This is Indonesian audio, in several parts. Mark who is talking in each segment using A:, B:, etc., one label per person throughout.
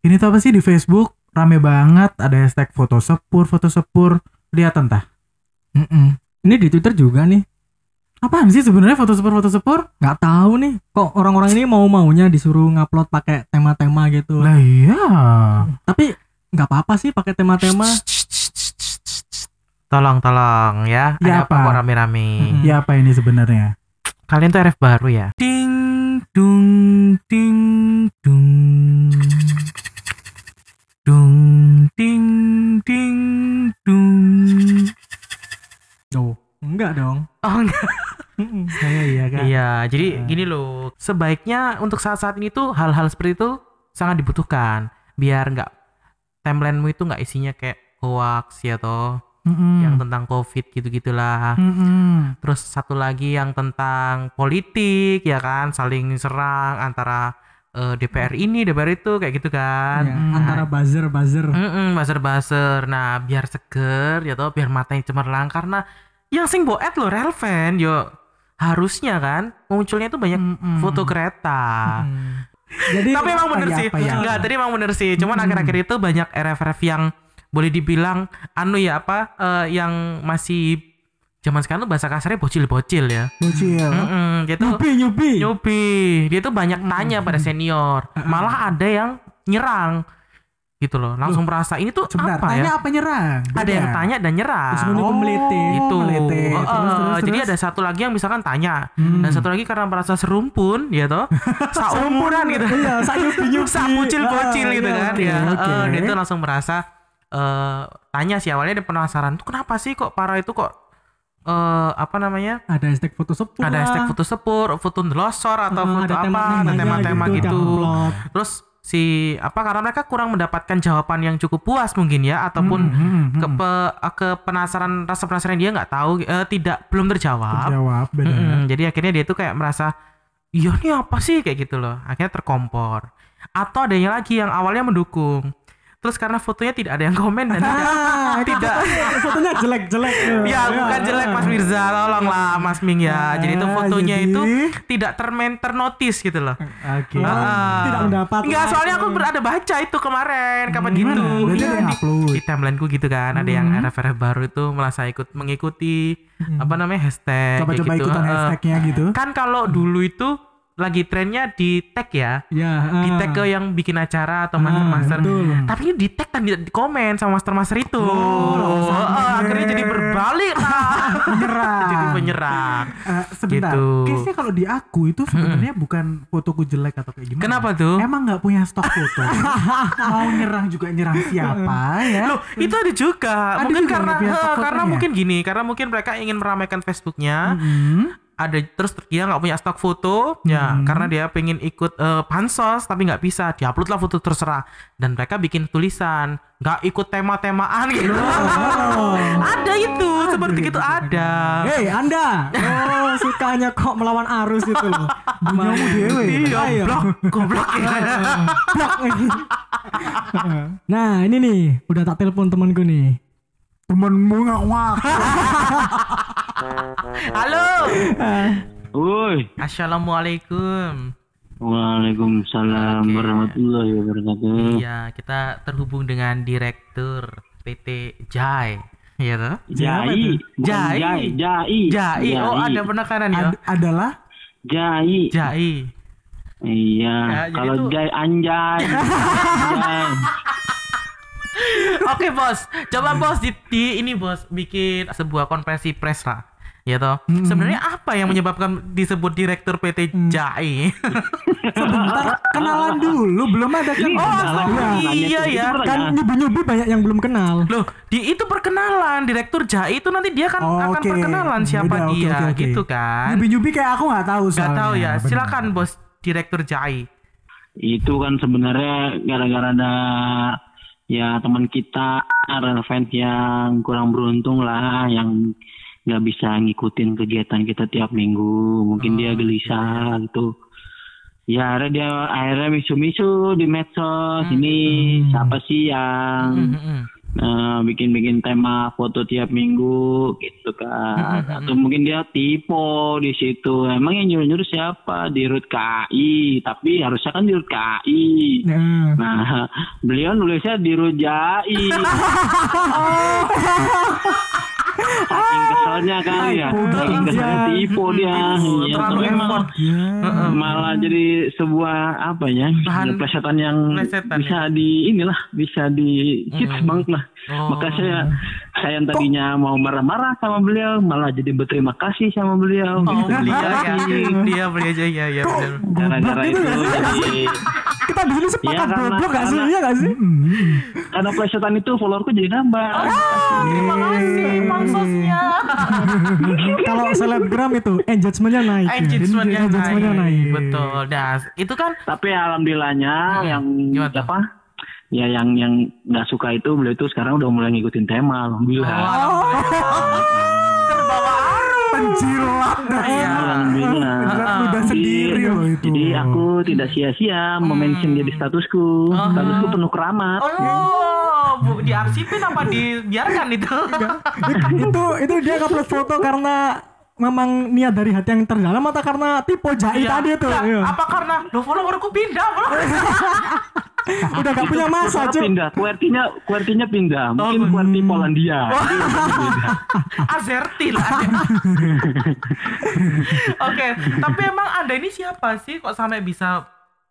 A: ini tuh apa sih di Facebook rame banget ada hashtag foto sepur foto sepur lihat entah
B: Mm-mm. Ini di Twitter juga nih.
A: apaan sih sebenarnya foto sepur foto sepur
B: Nggak tahu nih. Kok orang-orang ini mau maunya disuruh ngupload pakai tema-tema gitu.
A: lah iya
B: Tapi nggak apa-apa sih pakai tema-tema.
C: Tolong tolong ya.
A: Ya,
C: Ada apa
A: apa?
C: kok rame-rame?
B: Mm-mm.
A: ya apa ini sebenarnya
C: Kalian tuh RF baru ya?
A: ding dung ding dung
B: enggak dong.
C: Oh enggak.
A: Saya iya kan
C: Iya, jadi
A: Eh.
C: gini loh. Sebaiknya untuk saat-saat ini tuh hal-hal seperti itu sangat dibutuhkan. Biar nggak timelinemu itu nggak isinya kayak hoax ya toh,
A: Mm-mm.
C: yang tentang covid gitu-gitulah.
A: Mm-mm.
C: Terus satu lagi yang tentang politik ya kan, saling serang antara eh, DPR ini, DPR itu kayak gitu kan.
B: Ya,
A: Hmm.
B: antara buzzer-buzzer.
C: Mm-mm, buzzer-buzzer. Nah, biar seger ya toh, biar matanya cemerlang karena yang sing boet lo relevan yo harusnya kan munculnya tuh banyak
A: Mm-mm.
C: foto kereta.
B: Mm. Jadi
C: Tapi emang bener
A: ya,
C: sih.
A: ya?
C: Enggak, tadi emang bener sih. Cuman akhir-akhir itu banyak RF-RF yang boleh dibilang anu ya apa eh, yang masih zaman sekarang tuh bahasa kasarnya bocil-bocil ya.
A: bocil
C: Mm-mm, dia tuh
B: nyubi nyubi.
C: nyobi. Dia tuh banyak tanya pada senior. Malah ada yang nyerang. Gitu loh. Langsung merasa ini tuh
A: sebentar
C: apa
A: tanya
C: ya?
A: apa nyerang
C: Ada yang tanya dan nyerang.
B: Terus ini pemelete.
C: itu
A: melete.
C: Oh,
A: Terus,
C: eh,
A: terus,
C: jadi
A: terus.
C: ada satu lagi yang misalkan tanya
A: Hmm.
C: dan satu lagi karena merasa serumpun ya toh seumuran gitu
B: Iya, sak nyubi nyubi.
C: sak bocil
A: Ah,
C: gitu
A: iya,
C: kan
A: oke,
C: ya. Eh, dia tuh langsung merasa eh tanya sih awalnya dia penasaran tuh kenapa sih kok para itu kok eh apa namanya
B: Ada hashtag foto sepur.
C: ada hashtag foto sepur foto ndelosor atau
B: Heeh,
C: foto
B: ada
C: apa tema-tema gitu,
B: diupload.
C: terus si apa karena mereka kurang mendapatkan jawaban yang cukup puas mungkin ya ataupun
A: Hmm, hmm, hmm.
C: ke, ke penasaran rasa penasaran dia nggak tahu eh, tidak belum terjawab.
A: Terjawab beda
C: Mm-mm, jadi akhirnya dia tuh kayak merasa iya nih apa sih? kayak gitu loh. Akhirnya terkompor. Atau adanya lagi yang awalnya mendukung terus karena fotonya tidak ada yang komen dan tidak
B: Ah,
C: tidak
B: fotonya jelek-jelek. tuh.
C: ya bukan jelek Mas Mirza tolonglah Mas Ming ya jadi itu
A: Ah,
C: fotonya
A: jadi-
C: itu tidak termen ternotis gitu loh
A: oke
C: Ah.
B: Tidak mendapat.
C: Enggak, soalnya aku ada baca itu kemarin kapan
A: Gimana?
C: gitu. Iya, di, di gitu kan, ada yang
A: Hmm.
C: RF-RF baru itu merasa ikut mengikuti
B: Hmm.
C: apa namanya hashtag
A: coba-coba
C: gitu.
A: ikutan
C: Heeh.
A: hashtagnya gitu
C: Kan kalau dulu itu lagi trennya di tag ya,
B: Ya,
C: di
B: ah.
C: tag ke yang bikin acara atau
B: Ah,
C: master-master.
B: betul.
C: Tapi ini di tag tidak di komen sama master-master itu.
A: Oh, sampai.
C: akhirnya jadi berbalik lah.
A: menyerang
C: jadi penyerang.
A: Eh, sebentar
C: Gitu.
A: case-nya kalau di aku itu sebenarnya bukan fotoku jelek atau kayak gimana
C: Kenapa tuh?
A: emang nggak punya stok foto mau nyerang juga nyerang siapa ya
C: Loh, itu ada juga.
A: Ada
C: mungkin
A: juga
C: karena eh, karena
A: fotonya?
C: mungkin gini, karena mungkin mereka ingin meramaikan Facebooknya.
A: Hmm.
C: Ada terus dia nggak punya stok foto ya
A: Hmm.
C: karena dia pengen ikut eh, pansos tapi nggak bisa. Diupload lah foto terserah. Dan mereka bikin tulisan nggak ikut tema-temaan. Gitu ada itu seperti itu ada.
B: Hei Anda, oh sukanya kok melawan arus itu loh.
A: Bunyamu dewe.
C: iya blok goblok.
B: Blok. nah ini nih, udah tak telepon temanku nih.
A: temenmu nggak wah
C: halo
D: Woi,
C: assalamualaikum
D: Waalaikumsalam warahmatullahi wabarakatuh.
C: iya kita terhubung dengan direktur PT Jai Iya toh?
D: Jai,
C: Jai.
D: Jai, Jai,
C: Jai. Oh, ada penekanan ya.
A: Ad- adalah
D: Jai.
C: Jai.
D: Iya,
C: Ya,
D: kalau Jai Anjay. Anjay.
C: Oke bos, coba bos di, di ini bos bikin sebuah konferensi pers lah, ya toh. Sebenarnya apa yang menyebabkan disebut direktur PT Jai?
A: sebentar kenalan dulu belum ada kan
C: Oh,
D: adalah
C: iya, iya, ya.
B: Kan nyubi-nyubi banyak yang belum kenal.
C: Loh, di itu perkenalan direktur Jai itu nanti dia kan
A: Oh,
C: akan
A: oke.
C: perkenalan siapa dia,
A: oke, oke.
C: gitu kan?
A: nyubi-nyubi kayak aku nggak tahu
C: Gak
A: soalnya.
C: tahu ya.
A: Benar.
C: Silakan bos direktur Jai.
D: Itu kan sebenarnya gara-gara ada ya teman kita relevan yang kurang beruntung lah yang nggak bisa ngikutin kegiatan kita tiap minggu. Mungkin dia gelisah gitu. Ya akhirnya dia akhirnya misu-misu di medsos. Ini siapa sih yang
C: Hmm, hmm,
D: eh, bikin-bikin tema foto tiap minggu gitu kan. Atau mungkin dia tipe di situ. Emang yang nyuruh-nyuruh siapa? Di Rut KI, tapi harusnya kan di Rut KI.
B: Nah,
D: Nah, beliau nulisnya di Rujai. Saking keselnya kan ya. Saking keselnya tipu dia. Iya,
C: terlalu
D: tapi emang
C: effort.
B: ya.
D: malah jadi sebuah apa ya plesetan yang
C: plesetan, ya.
D: bisa di inilah bisa di hits banget lah
C: Oh.
D: maka saya saya yang tadinya mau marah-marah sama beliau malah jadi berterima kasih sama beliau
C: Oh,
D: Gitu,
C: beli
D: terima
C: aja
D: kasih.
C: ya. Dia beli aja ya ya benar.
D: gara-gara itu
B: ya.
D: jadi
B: Kita di sini sepakat
D: Iya, karena-
B: goblok gak sih?
D: karena-
B: Iya gak sih?
D: karena plesetan itu followerku jadi nambah
C: Terima kasih pansosnya.
B: Kalau selebgram itu engagementnya naik. ya.
C: Engagementnya
B: Engagementnya
C: naik. Betul. Das, itu kan
D: tapi alhamdulillahnya yang
C: Gimana
D: apa ya yang yang nggak suka itu beliau itu sekarang udah mulai ngikutin tema alhamdulillah
C: alhamdulillah. terbawa arus.
A: Penjilat.
C: Iya.
D: Alhamdulillah. Jadi-
A: sendiri loh itu.
D: Jadi aku tidak sia-sia memention dia di statusku. Statusku penuh keramat.
C: Oh, bu, diarsipin apa dibiarkan itu?
B: itu itu dia upload foto karena memang niat dari hati yang terdalam atau karena tipe jai
C: Iya.
B: tadi itu Iya.
C: Apa karena lo followerku pindah?
B: udah gak punya masa cuy
D: pindah, QWERTY-nya QWERTY-nya pindah. Mungkin
C: Oh.
D: QWERTY Polandia.
C: Azerty lah. Oke, tapi emang Anda ini siapa sih kok sampai bisa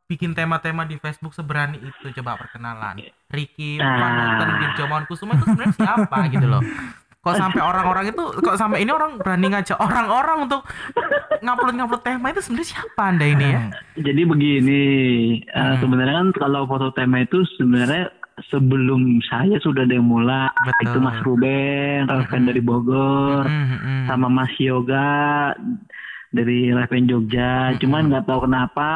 C: bikin tema-tema di Facebook seberani itu? Coba perkenalan. Ricky,
D: Ah.
C: Panutan, Dirjomon Kusuma itu sebenarnya siapa gitu loh. Kok sampai orang-orang itu kok sampai ini orang berani ngajak orang-orang untuk ngupload-ngupload tema itu sebenarnya siapa Anda ini ya?
D: Jadi begini, eh,
C: Hmm.
D: sebenarnya kan kalau foto tema itu sebenarnya sebelum saya sudah ada yang mulai
C: Betul.
D: itu Mas Ruben, Ralfen dari Bogor,
C: Hmm, hmm.
D: sama Mas Yoga dari Reven Jogja. Cuman nggak tahu kenapa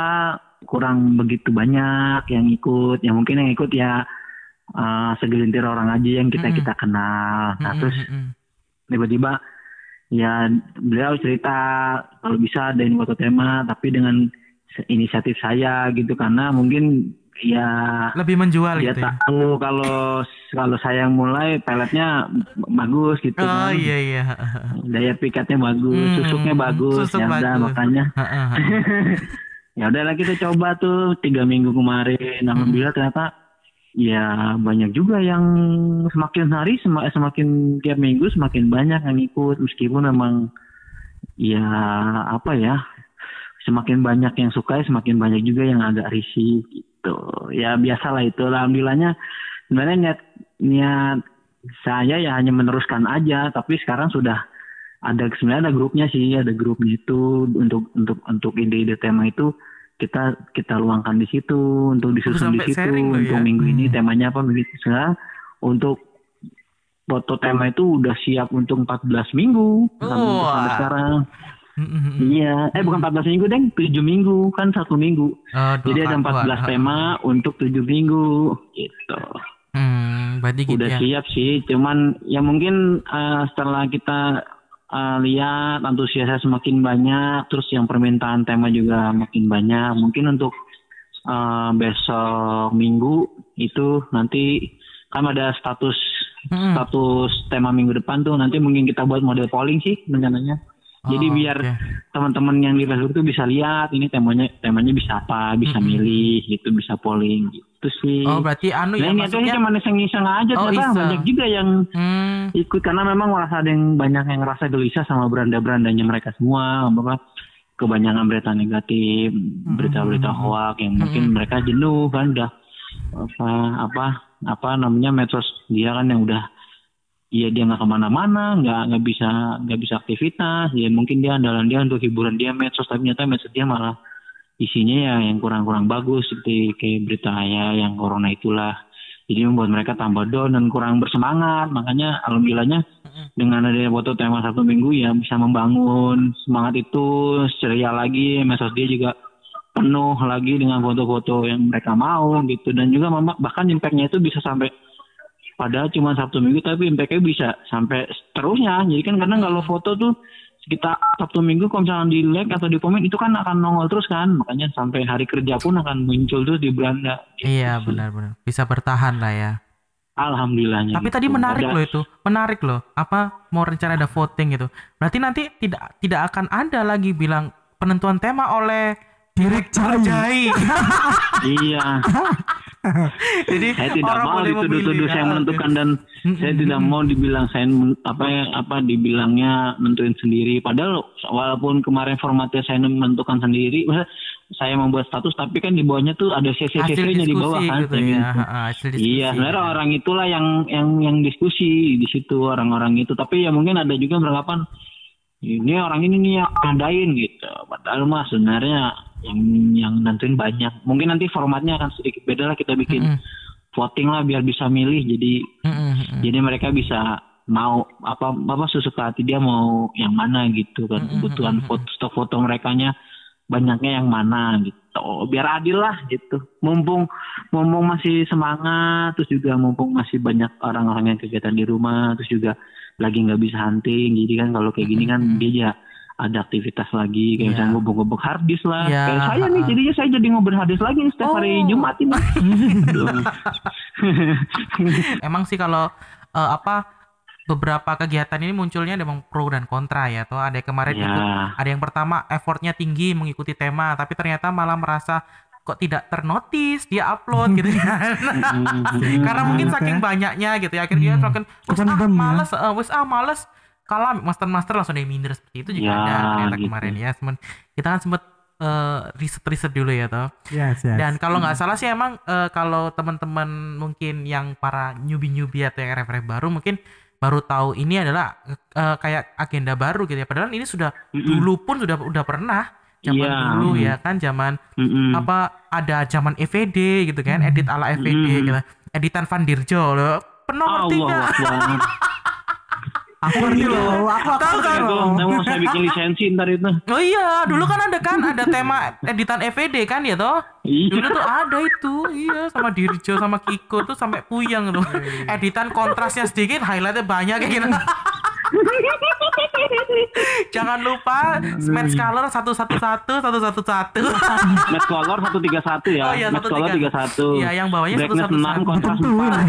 D: kurang begitu banyak yang ikut. Ya mungkin yang ikut ya uh, segelintir orang aja yang kita kita kenal. Nah
C: Hmm,
D: terus
C: hmm, hmm.
D: tiba-tiba ya beliau cerita kalau bisa adain foto tema tapi dengan inisiatif saya gitu karena mungkin ya
C: lebih menjual
D: dia
C: gitu ya.
D: tahu kalau kalau saya yang mulai peletnya bagus gitu
C: Oh
D: kan
C: iya iya.
D: daya pikatnya bagus,
C: Hmm,
D: susuknya bagus,
C: susuk
D: ya udah makanya ya udahlah kita coba tuh tiga minggu kemarin, alhamdulillah ternyata ya banyak juga yang semakin hari sem- semakin tiap minggu semakin banyak yang ikut. Meskipun memang ya apa ya semakin banyak yang suka semakin banyak juga yang agak risih gitu. Ya biasalah itu. Alhamdulillahnya sebenarnya niat niat saya ya hanya meneruskan aja. Tapi sekarang sudah ada sebenarnya ada grupnya sih ada grupnya itu untuk untuk untuk ide-ide tema itu kita kita luangkan di situ untuk disusun di situ untuk
C: ya.
D: minggu ini temanya apa minggu ini untuk foto tema itu udah siap untuk 14 minggu. Sampai,
C: Wah.
D: sampai sekarang.
C: Hmm, hmm, hmm.
D: iya. Eh bukan 14 minggu deng. 7 minggu. Kan satu minggu.
C: Oh, dua
D: jadi ada
C: kali-
D: 14
C: dua-
D: tema untuk 7 minggu. Gitu.
C: Hmm, berarti gitu
D: udah
C: ya.
D: siap sih. Cuman ya mungkin eh, setelah kita eh, lihat antusiasnya semakin banyak terus yang permintaan tema juga makin banyak mungkin untuk eh, besok minggu itu nanti kan ada status
C: Hmm.
D: status tema minggu depan tuh nanti mungkin kita buat model polling sih rencananya jadi
C: Oh,
D: biar
C: oke.
D: teman-teman yang di Facebook tuh bisa lihat ini temanya temanya bisa apa bisa
C: Mm-mm.
D: milih gitu bisa polling gitu sih
C: Oh, berarti anu
D: Nah,
C: ya
D: ini
C: maksudnya.
D: cuma iseng-iseng aja
C: Oh,
D: ternyata
C: iseng.
D: banyak juga yang
C: Hmm,
D: ikut karena memang merasa ada yang banyak yang ngerasa gelisah sama beranda-berandanya mereka semua apa kebanyakan berita negatif berita-berita hoak yang mungkin mereka jenuh kan udah apa apa apa namanya medsos dia kan yang udah Iya dia nggak ke mana-mana, nggak nggak bisa nggak bisa aktivitas. Ya mungkin dia andalan dia untuk hiburan dia medsos, tapi ternyata medsos dia malah isinya ya yang kurang-kurang bagus seperti kayak berita ya yang corona itulah. Jadi membuat mereka tambah down dan kurang bersemangat. Makanya alhamdulillahnya dengan adanya foto tema satu minggu ya bisa membangun semangat itu ceria lagi. Medsos dia juga penuh lagi dengan foto-foto yang mereka mau gitu dan juga bahkan impactnya itu bisa sampai padahal cuma Sabtu Minggu tapi impactnya bisa sampai terusnya jadi kan kadang kalau foto tuh kita Sabtu Minggu kalau misalnya di like atau di komen itu kan akan nongol terus kan makanya sampai hari kerja pun akan muncul terus di beranda
C: iya benar-benar. Bisa bertahan lah ya.
D: alhamdulillahnya
C: Tapi
D: gitu.
C: tadi menarik
D: Ada-
C: loh itu, menarik loh. Apa mau rencana ada voting gitu. Berarti nanti tidak tidak akan ada lagi bilang penentuan tema oleh
B: Direk Jai.
C: Jai.
D: iya
C: Jadi
D: saya tidak
C: orang
D: mau dituduh-tuduh
C: memilih,
D: saya
C: ya.
D: menentukan dan saya tidak mau dibilang saya men- apa ya, apa dibilangnya nentuin sendiri padahal walaupun kemarin formatnya saya menentukan sendiri saya membuat status tapi kan di bawahnya tuh ada CC-CC-nya di bawah kan
C: gitu ya. Ha, hasil diskusi.
D: Iya, sebenarnya orang itulah yang yang yang diskusi di situ orang-orang itu. Tapi ya mungkin ada juga yang beranggapan ini orang ini nih yang ngadain gitu. Padahal mah sebenarnya yang yang nentuin banyak. Mungkin nanti formatnya akan sedikit beda lah kita bikin
C: Mm-mm.
D: voting lah biar bisa milih. Jadi
C: Mm-mm, mm-mm.
D: jadi mereka bisa mau apa apa sesuka hati dia mau yang mana gitu kan. Kebutuhan foto stok foto merekanya banyaknya yang mana gitu biar adil lah gitu mumpung mumpung masih semangat terus juga mumpung masih banyak orang-orang yang kegiatan di rumah terus juga lagi nggak bisa hunting jadi kan kalau kayak gini kan dia ya ada aktivitas lagi kayak
C: Iya.
D: misalnya ngobok-ngobok harddisk lah
C: Iya,
D: kayak saya nih jadinya saya jadi ngobrol harddisk lagi nih setiap hari
C: Oh.
D: Jumat ini.
C: Emang sih kalau eh, apa beberapa kegiatan ini munculnya memang pro dan kontra ya. Tuh ada yang kemarin
D: Ya.
C: ikut, ada yang pertama effortnya tinggi mengikuti tema, tapi ternyata malah merasa kok tidak ternotis dia upload gitu kan. Karena mungkin saking banyaknya gitu ya akhirnya dia wes
B: Bukan
C: ah
B: ya.
C: males, eh, wes ah males kalah master-master langsung dia minder seperti itu juga
D: Ya,
C: ada ternyata
D: gitu.
C: kemarin ya. Semen, kita kan sempet eh, riset-riset dulu ya toh.
B: Yes, yes.
C: Dan kalau nggak salah sih emang eh, kalau teman-teman mungkin yang para newbie-newbie atau yang ref-ref baru mungkin baru tahu ini adalah eh, kayak agenda baru gitu ya. Padahal ini sudah dulu pun sudah udah pernah zaman
D: Iya.
C: dulu ya kan zaman
D: Mm-mm.
C: apa ada zaman EVD gitu kan, edit ala EVD gitu. Editan Van Dirjo loh. Pernah ngerti.
B: aku ngerti loh, aku aku
C: Tahu kan?
B: loh.
D: saya bikin lisensi ntar itu
C: Oh iya, dulu kan ada kan ada tema editan EVD kan ya toh?
D: Iya.
C: Dulu tuh ada itu, iya sama Dirjo sama Kiko tuh sampai puyeng tuh. Editan kontrasnya sedikit, highlightnya banyak kayak gitu. Jangan lupa match color satu satu satu satu satu satu.
D: Match color 131 ya.
C: Oh iya,
D: Match color
C: 131. Iya, yang bawahnya
D: Brightness
C: 111.
D: 6, kontras
B: Tentuin.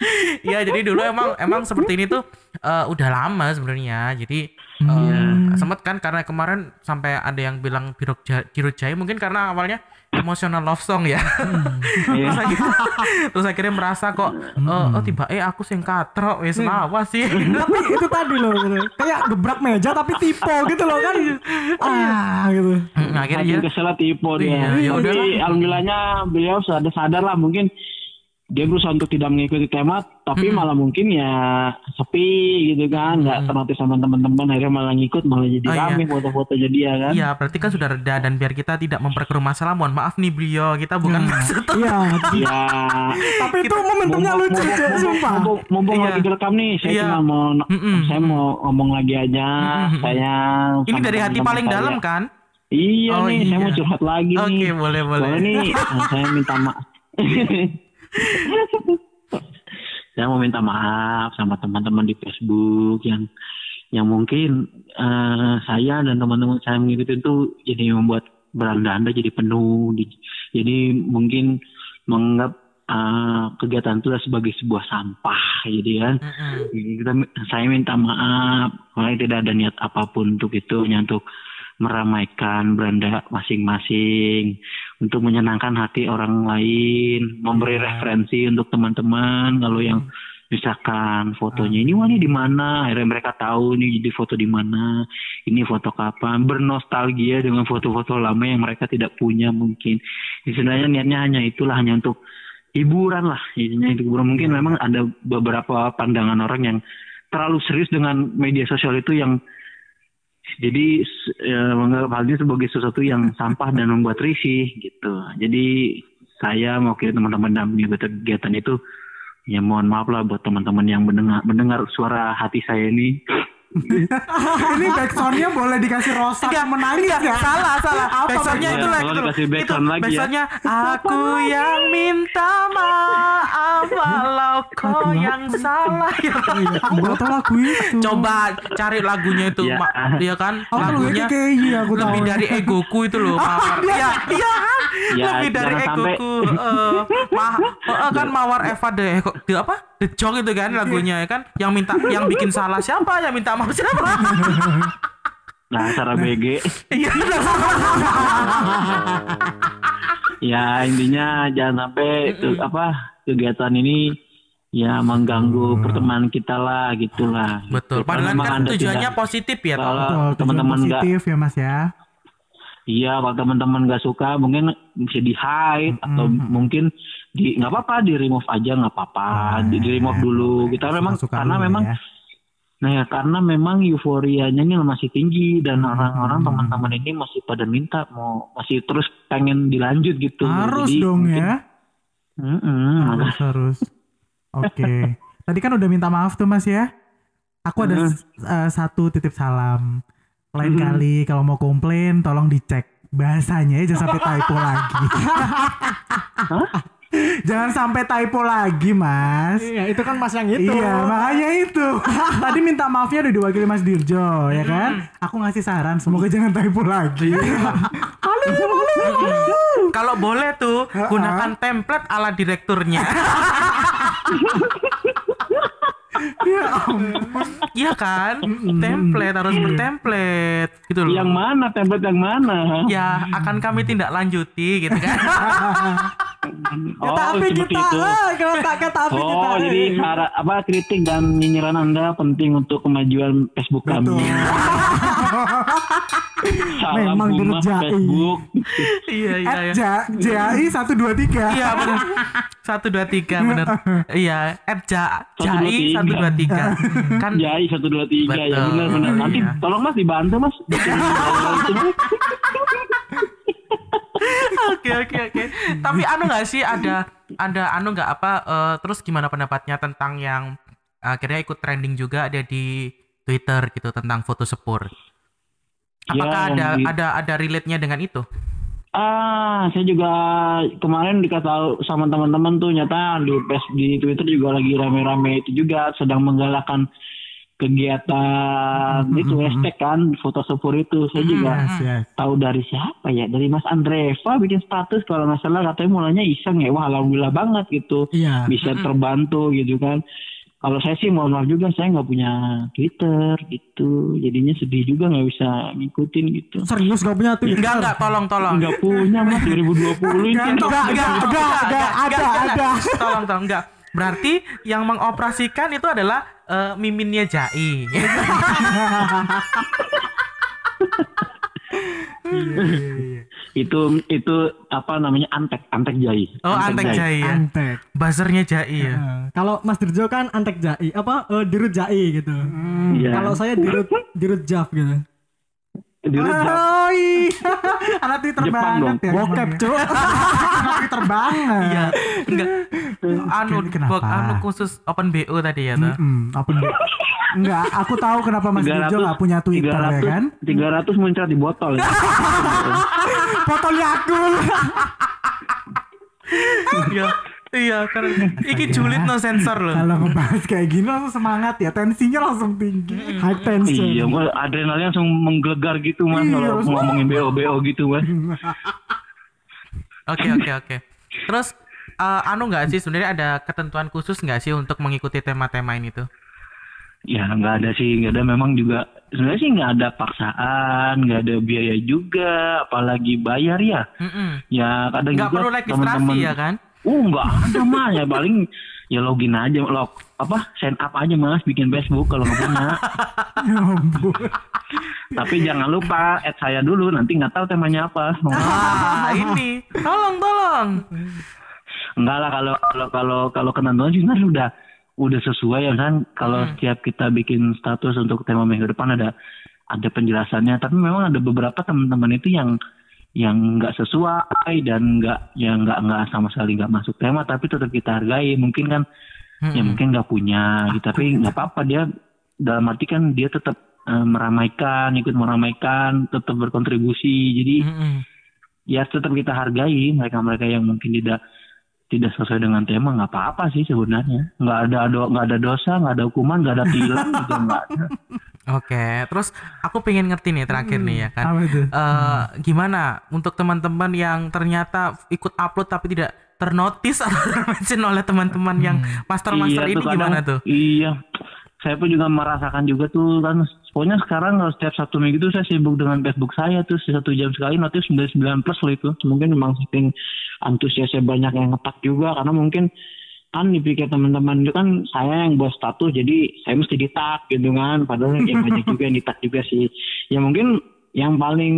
D: 4.
C: Iya jadi dulu emang emang seperti ini tuh eh, udah lama sebenarnya. Jadi eh,
D: Iya.
C: sempet kan karena kemarin sampai ada yang bilang Birok Jaya mungkin karena awalnya emotional love song ya.
D: Iya.
C: terus, akhirnya, terus akhirnya merasa kok oh, oh tiba eh aku sing katrok wis lawas sih.
B: tapi itu tadi loh gitu. kayak gebrak meja tapi tipe gitu loh kan ah gitu
C: Nah, akhirnya dia
D: keselnya tipe
C: Iya,
D: dia.
C: ya udahlah.
D: alhamdulillahnya beliau sudah sadar lah mungkin dia berusaha untuk tidak mengikuti tema tapi malah mungkin ya sepi gitu kan nggak ternotis sama teman-teman akhirnya malah ngikut malah jadi
C: Oh, iya.
D: rame foto-foto jadi ya kan
C: Iya, berarti kan sudah reda dan biar kita tidak memperkeruh masalah, mohon maaf nih beliau, kita bukan maksud
B: iya
D: ya
B: tapi itu momentumnya lucu cuy sumpah
D: mumpung, mumpung
C: Iya.
D: lagi direkam nih saya
C: Iya.
D: cuma mau
C: Mm-mm.
D: saya mau ngomong lagi aja
C: Mm-mm.
D: saya
C: ini dari hati paling
D: saya.
C: dalam kan?
D: iya
C: Oh,
D: nih saya
C: iya.
D: mau curhat lagi
C: Oke,
D: nih
C: boleh boleh.
D: Soalnya nih saya minta maaf. saya mau minta maaf sama teman-teman di Facebook yang yang mungkin eh, saya dan teman-teman saya mengikuti itu jadi membuat beranda anda jadi penuh. Di- Jadi mungkin menganggap eh, kegiatan itu sebagai sebuah sampah, jadi kan. Kita saya minta maaf kalau tidak ada niat apa pun untuk itu hanya untuk meramaikan beranda masing-masing untuk menyenangkan hati orang lain memberi referensi untuk teman-teman kalau yang misalkan fotonya ini wah ini di mana? Akhirnya mereka tahu nih jadi foto di mana? Ini foto kapan? Bernostalgia dengan foto-foto lama yang mereka tidak punya mungkin. Sebenarnya niatnya hanya itulah hanya untuk hiburan lah intinya itu hiburan. Mungkin memang ada beberapa pandangan orang yang terlalu serius dengan media sosial itu yang jadi ya, menganggap hal ini sebagai sesuatu yang sampah dan membuat risih gitu. Jadi saya mewakili teman-teman dalam kegiatan itu ya mohon maaf lah buat teman-teman yang mendengar mendengar suara hati saya ini
B: ini backsoundnya boleh dikasih rosak menangis ya
C: salah salah.
B: Apa
C: backsoundnya
D: backsound?
C: itu
D: Ya,
C: lagi
D: kalau dikasih backsound lagi ya.
C: backsoundnya aku yang minta maaf walau kau yang salah. Ya
A: Aku nggak tahu lagu itu.
C: coba cari lagunya itu
D: Ya.
C: Iya kan?
A: Aku tahu
C: lagunya
A: kayak iya aku tahu.
C: lebih dari egoku itu loh mawar. iya iya. kan?
D: Ya,
C: lebih dari egoku Eh, mah eh, kan mawar Eva de Ego- de apa the Jong itu kan lagunya ya kan yang minta yang bikin salah siapa yang minta maaf siapa
D: Nah, cara BG.
C: iya
D: ya intinya jangan sampai ke- apa kegiatan ini ya mengganggu pertemanan kita lah gitulah.
C: betul
D: Gitu.
C: Padahal kan tujuannya
D: tidak-
C: positif ya
D: kalau teman-teman nggak
A: positif ya Mas ya.
D: iya kalau teman-teman nggak suka mungkin bisa di hide atau mungkin di nggak apa-apa di remove aja nggak apa-apa di, di remove dulu kita memang karena memang
A: ya.
D: Nah ya karena memang euforianya ini masih tinggi dan orang-orang
A: Hmm.
D: teman-teman ini masih pada minta mau masih terus pengen dilanjut gitu.
A: harus
D: Jadi
A: dong
D: mungkin-
A: ya.
D: Mm-mm, maka-
A: Harus harus. Oke. Tadi kan udah minta maaf tuh Mas ya. Aku ada eh, satu titip salam. Lain kali kalau mau komplain tolong dicek bahasanya ya jangan sampai typo lagi. jangan sampai typo lagi, Mas.
B: Iya, itu kan Mas yang itu.
A: Iya, makanya itu. Tadi minta maafnya udah diwakili Mas Dirjo, ya kan? Aku ngasih saran, semoga jangan typo lagi.
C: kalau boleh tuh gunakan template ala direkturnya
A: ya ampun.
C: Iya kan? Template harus bertemplate gitu loh.
D: Yang mana template yang mana?
C: ya akan kami tindak lanjuti gitu kan.
D: Oh,
B: tapi
D: seperti
B: kita,
D: itu.
B: ah, kalau tak ke tapi kita.
D: Oh, jadi cara apa kritik dan nyinyiran Anda penting untuk kemajuan Facebook kami.
B: Memang dirjai.
D: Facebook.
C: iya iya iya.
A: Ja- JAI 123.
C: Iya benar. Satu dua tiga benar. Iya. At ja,
D: Satu, dua,
C: jai
D: tiga.
C: satu dua tiga. Kan
D: Jai satu dua tiga ya benar benar. Nanti
C: Iya.
D: tolong mas dibantu mas.
C: Oke oke oke. Tapi anu nggak sih ada ada anu nggak apa eh, terus gimana pendapatnya tentang yang akhirnya ikut trending juga ada di Twitter gitu tentang foto sepur. Apakah
D: Ya,
C: ada
D: di-
C: ada ada relate-nya dengan itu?
D: Ah, saya juga kemarin dikasih sama teman-teman tuh nyata di di Twitter juga lagi rame-rame itu juga sedang menggalakkan kegiatan itu hashtag kan foto sepur itu. Saya juga
A: Yes, yes.
D: tahu dari siapa ya? Dari Mas Andreva bikin status kalau nggak salah katanya mulanya iseng ya. Wah, alhamdulillah banget gitu.
B: Iya.
D: Bisa terbantu gitu kan. Kalau saya sih mohon maaf juga saya nggak punya Twitter gitu. Jadinya sedih juga nggak bisa ngikutin gitu.
B: Serius gak punya Twitter?
C: Enggak enggak tolong tolong.
D: Nggak punya mas 2020 ini.
A: Enggak, enggak, enggak, enggak, enggak, ada, ada.
C: Tolong tolong enggak. Berarti yang mengoperasikan itu adalah eh, miminnya Jai.
D: itu itu apa namanya antek antek jai
C: Oh, Antek Jai ya.
B: Antek.
C: Buzzernya Jai ya.
B: Eh, Kalau Mas Dirjo kan Antek Jai, apa eh, Dirut Jai gitu.
D: Iya.
B: Kalau saya Dirut Dirut Jaf gitu.
D: Di Rejab.
A: Oh iya. Anak Twitter
D: Jepang
A: banget
D: dong.
A: ya.
B: Bokep, Cuk.
A: Anak Twitter banget.
C: Iya. Enggak. Anu
A: Kenapa?
C: bok anu khusus open BO tadi ya tuh.
A: Mm, apa nih? Enggak, aku tahu kenapa Mas Dirjo nggak punya Twitter ya kan?
D: 300 muncrat di botol ya.
A: Foto Yakul.
C: Iya. Iya, karena iki julid no sensor loh.
A: Kalau ngebahas kayak gini langsung semangat ya, tensinya langsung tinggi.
B: High tension.
D: iya, gua adrenalin langsung menggelegar gitu mas
A: Iya,
D: kalau ngomongin BO BO gitu mas.
C: Oke, oke, oke. Terus eh, anu nggak sih sebenarnya ada ketentuan khusus nggak sih untuk mengikuti tema-tema ini tuh?
D: Ya nggak ada sih, nggak ada memang juga sebenarnya sih nggak ada paksaan, nggak ada biaya juga, apalagi bayar ya.
C: Mm-mm.
D: Ya kadang
C: Nggak
D: juga
C: perlu registrasi
D: teman-teman
C: ya kan?
D: Oh nggak ada mah ya paling ya login aja log apa sign up aja mas bikin Facebook kalau nggak punya.
A: Ya ampun.
D: Tapi jangan lupa add saya dulu nanti nggak tahu temanya apa.
C: Ah, ini. Tolong, tolong.
D: Enggak lah kalau kalau kalau kalau ketentuan sih sebenarnya udah udah sesuai ya kan kalau
C: Hmm.
D: setiap kita bikin status untuk tema minggu depan ada ada penjelasannya tapi memang ada beberapa teman-teman itu yang yang nggak sesuai dan nggak yang nggak nggak sama sekali nggak masuk tema tapi tetap kita hargai mungkin kan ya
C: Mm-mm.
D: mungkin nggak punya gitu. tapi nggak apa-apa dia dalam arti kan dia tetap eh, meramaikan ikut meramaikan tetap berkontribusi jadi
C: Mm-mm.
D: ya tetap kita hargai mereka-mereka yang mungkin tidak tidak sesuai dengan tema nggak apa-apa sih sebenarnya nggak ada nggak ada dosa nggak ada hukuman nggak ada tilang juga nggak ada
C: Oke, terus aku pengen ngerti nih terakhir nih ya kan.
A: Apa itu?
C: Eh, gimana untuk teman-teman yang ternyata ikut upload tapi tidak ternotis atau termention oleh teman-teman yang master-master
D: Iya
C: ini
D: tuh,
C: gimana
D: kadang-
C: tuh?
D: Iya, saya pun juga merasakan juga tuh kan. Pokoknya sekarang kalau setiap satu minggu tuh saya sibuk dengan Facebook saya tuh satu jam sekali notif 99 plus loh itu. Mungkin memang saking antusiasnya banyak yang ngetak juga karena mungkin kan dipikir teman-teman itu kan saya yang buat status jadi saya mesti ditak gitu kan. Padahal ya banyak juga yang ditak juga sih. Ya mungkin yang paling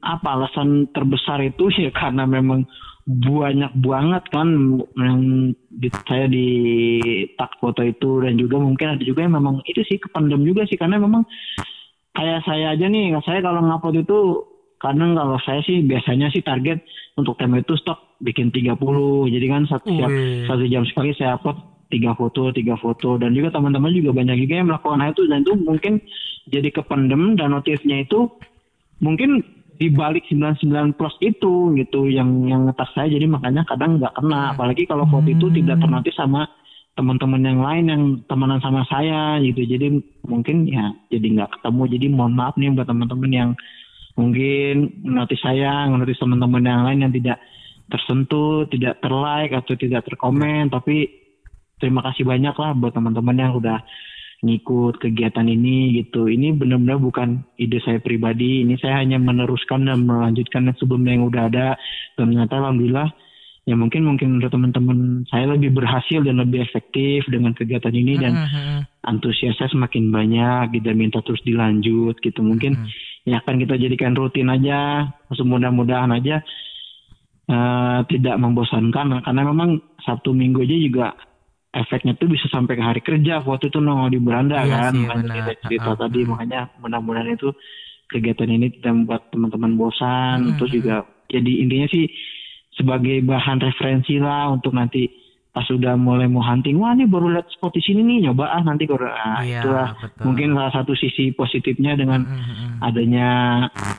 D: apa alasan terbesar itu ya karena memang banyak banget kan yang di, saya di tag foto itu. Dan juga mungkin ada juga yang memang itu sih kependem juga sih. Karena memang kayak saya aja nih saya kalau ngupload itu kadang kalau saya sih biasanya sih target untuk tema itu stok bikin 30 jadi kan satu,
C: Wih.
D: satu jam sekali saya upload tiga foto tiga foto. Dan juga teman-teman juga banyak juga yang melakukan hal itu. Dan itu mungkin jadi kependem dan notifnya itu mungkin di balik 99 plus itu gitu yang yang ngetas saya. Jadi makanya kadang nggak kena. Apalagi kalau foto itu tidak ternotis sama teman-teman yang lain yang temenan sama saya gitu. Jadi mungkin ya jadi nggak ketemu. Jadi mohon maaf nih buat teman-teman yang mungkin notis saya notis teman-teman yang lain yang tidak tersentuh tidak terlike atau tidak terkomen tapi terima kasih banyak lah buat teman-teman yang udah ngikut kegiatan ini gitu. Ini benar-benar bukan ide saya pribadi. Ini saya hanya meneruskan dan melanjutkan yang sebelumnya yang udah ada. Dan ternyata alhamdulillah ya mungkin mungkin menurut teman-teman saya lebih berhasil dan lebih efektif dengan kegiatan ini dan
C: Mhm.
D: Antusiasnya semakin banyak gitu minta terus dilanjut gitu. Mungkin ya akan kita jadikan rutin aja mudah-mudahan aja eh, tidak membosankan. Karena memang Sabtu Minggu aja juga efeknya tuh bisa sampai ke hari kerja waktu itu nongol di beranda
C: Iya
D: kan.
C: sih,
D: makanya kita cerita
C: Ha-ha.
D: tadi makanya mudah-mudahan itu kegiatan ini tidak membuat teman-teman bosan.
C: Hmm,
D: terus juga jadi intinya sih sebagai bahan referensi lah untuk nanti pas sudah mulai mau hunting wah ini baru lihat spot di sini nih nyoba ah nanti kalau ah,
C: Iya,
D: itulah
C: betul.
D: mungkin salah satu sisi positifnya dengan
C: Mhm.
D: adanya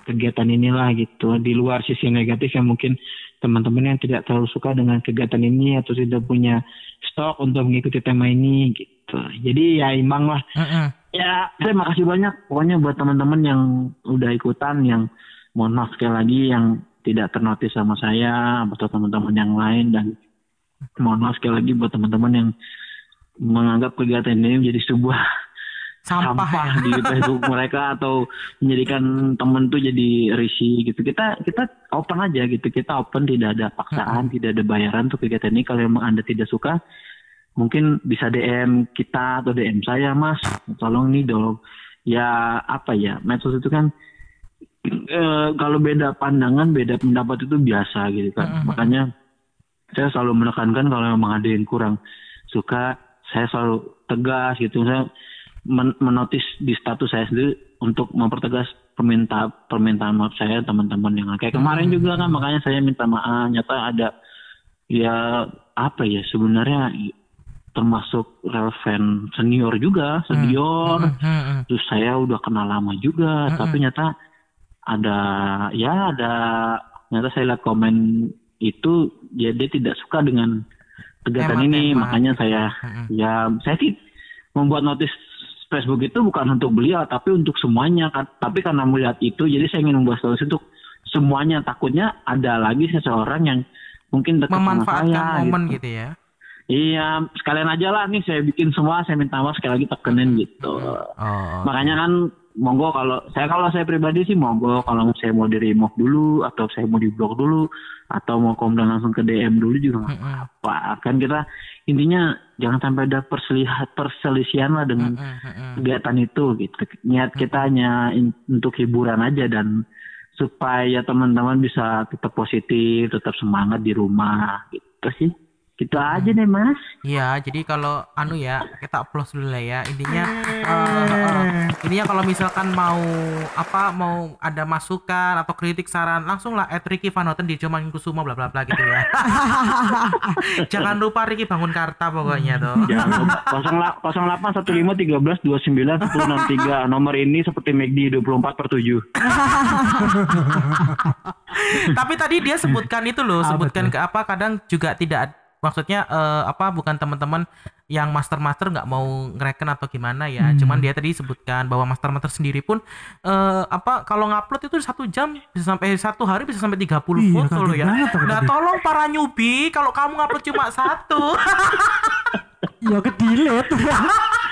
D: kegiatan inilah gitu di luar sisi negatif yang mungkin teman-teman yang tidak terlalu suka dengan kegiatan ini atau tidak punya stok untuk mengikuti tema ini gitu jadi ya imbang lah
C: Mhm.
D: ya terima kasih banyak pokoknya buat teman-teman yang udah ikutan yang mohon maaf sekali lagi yang tidak ternotis sama saya atau teman-teman yang lain dan mohon maaf sekali lagi buat teman-teman yang menganggap kegiatan ini menjadi sebuah
C: Sampah,
D: sampah
C: ya.
D: di Facebook mereka atau menjadikan temen tuh jadi risih gitu. Kita kita open aja gitu. Kita open tidak ada paksaan tidak ada bayaran untuk kegiatan ini. Kalau memang anda tidak suka mungkin bisa DM kita atau DM saya mas. Tolong nih dong. Ya apa ya? Medsos itu kan eh, kalau beda pandangan beda pendapat itu biasa gitu kan. Makanya saya selalu menekankan kalau memang ada yang kurang suka saya selalu tegas gitu. Saya men- menotis di status saya sendiri untuk mempertegas perminta permintaan maaf saya teman-teman yang kayak kemarin juga kan makanya saya minta maaf. Nyata ada ya apa ya sebenarnya termasuk relevan senior juga senior.
C: Mhm.
D: terus saya udah kenal lama juga tapi nyata ada ya ada nyata saya lihat komen itu ya dia tidak suka dengan kegiatan ini
C: Tema-tema.
D: makanya saya
C: Mhm.
D: ya saya sih membuat notis Facebook itu bukan untuk beliau tapi untuk semuanya kan tapi karena melihat itu jadi saya ingin membuat notis untuk semuanya takutnya ada lagi seseorang yang mungkin dekat sama
C: Memanfaatkan
D: saya
C: momen
D: gitu.
C: gitu ya.
D: Iya, sekalian aja lah nih saya bikin semua, saya minta maaf sekali lagi tekenin gitu.
C: Oh.
D: Makanya kan monggo kalau saya kalau saya pribadi sih monggo kalau saya mau di remove dulu atau saya mau di blok dulu atau mau komen langsung ke DM dulu juga nggak
C: Mhm.
D: apa kan kita intinya jangan sampai ada perselihat perselisihan lah dengan kegiatan itu gitu. Niat kita hanya in- untuk hiburan aja dan supaya teman-teman bisa tetap positif tetap semangat di rumah gitu sih Gitu aja deh mas.
C: Iya, jadi kalau anu ya, kita applause dulu lah ya. Intinya eh, eh, intinya kalau misalkan mau apa mau ada masukan atau kritik saran, langsung lah at Ricky Van Houten di Joman Kusuma bla bla bla gitu ya. Jangan lupa Ricky bangun karta pokoknya tuh.
D: Jangan lupa 08 15 13 29 1063 nomor ini seperti McD 24 per 7
C: Tapi tadi dia sebutkan itu loh,
A: Apa
C: sebutkan ke apa kadang juga tidak maksudnya eh, apa bukan teman-teman yang master-master nggak mau ngereken atau gimana ya.
A: Hmm.
C: Cuman dia tadi sebutkan bahwa master-master sendiri pun eh, apa kalau ngupload itu satu jam bisa sampai satu hari bisa sampai 30
A: Iya,
C: foto loh ya. Nah, tolong para newbie kalau kamu ngupload cuma satu.
B: Ya ke delete.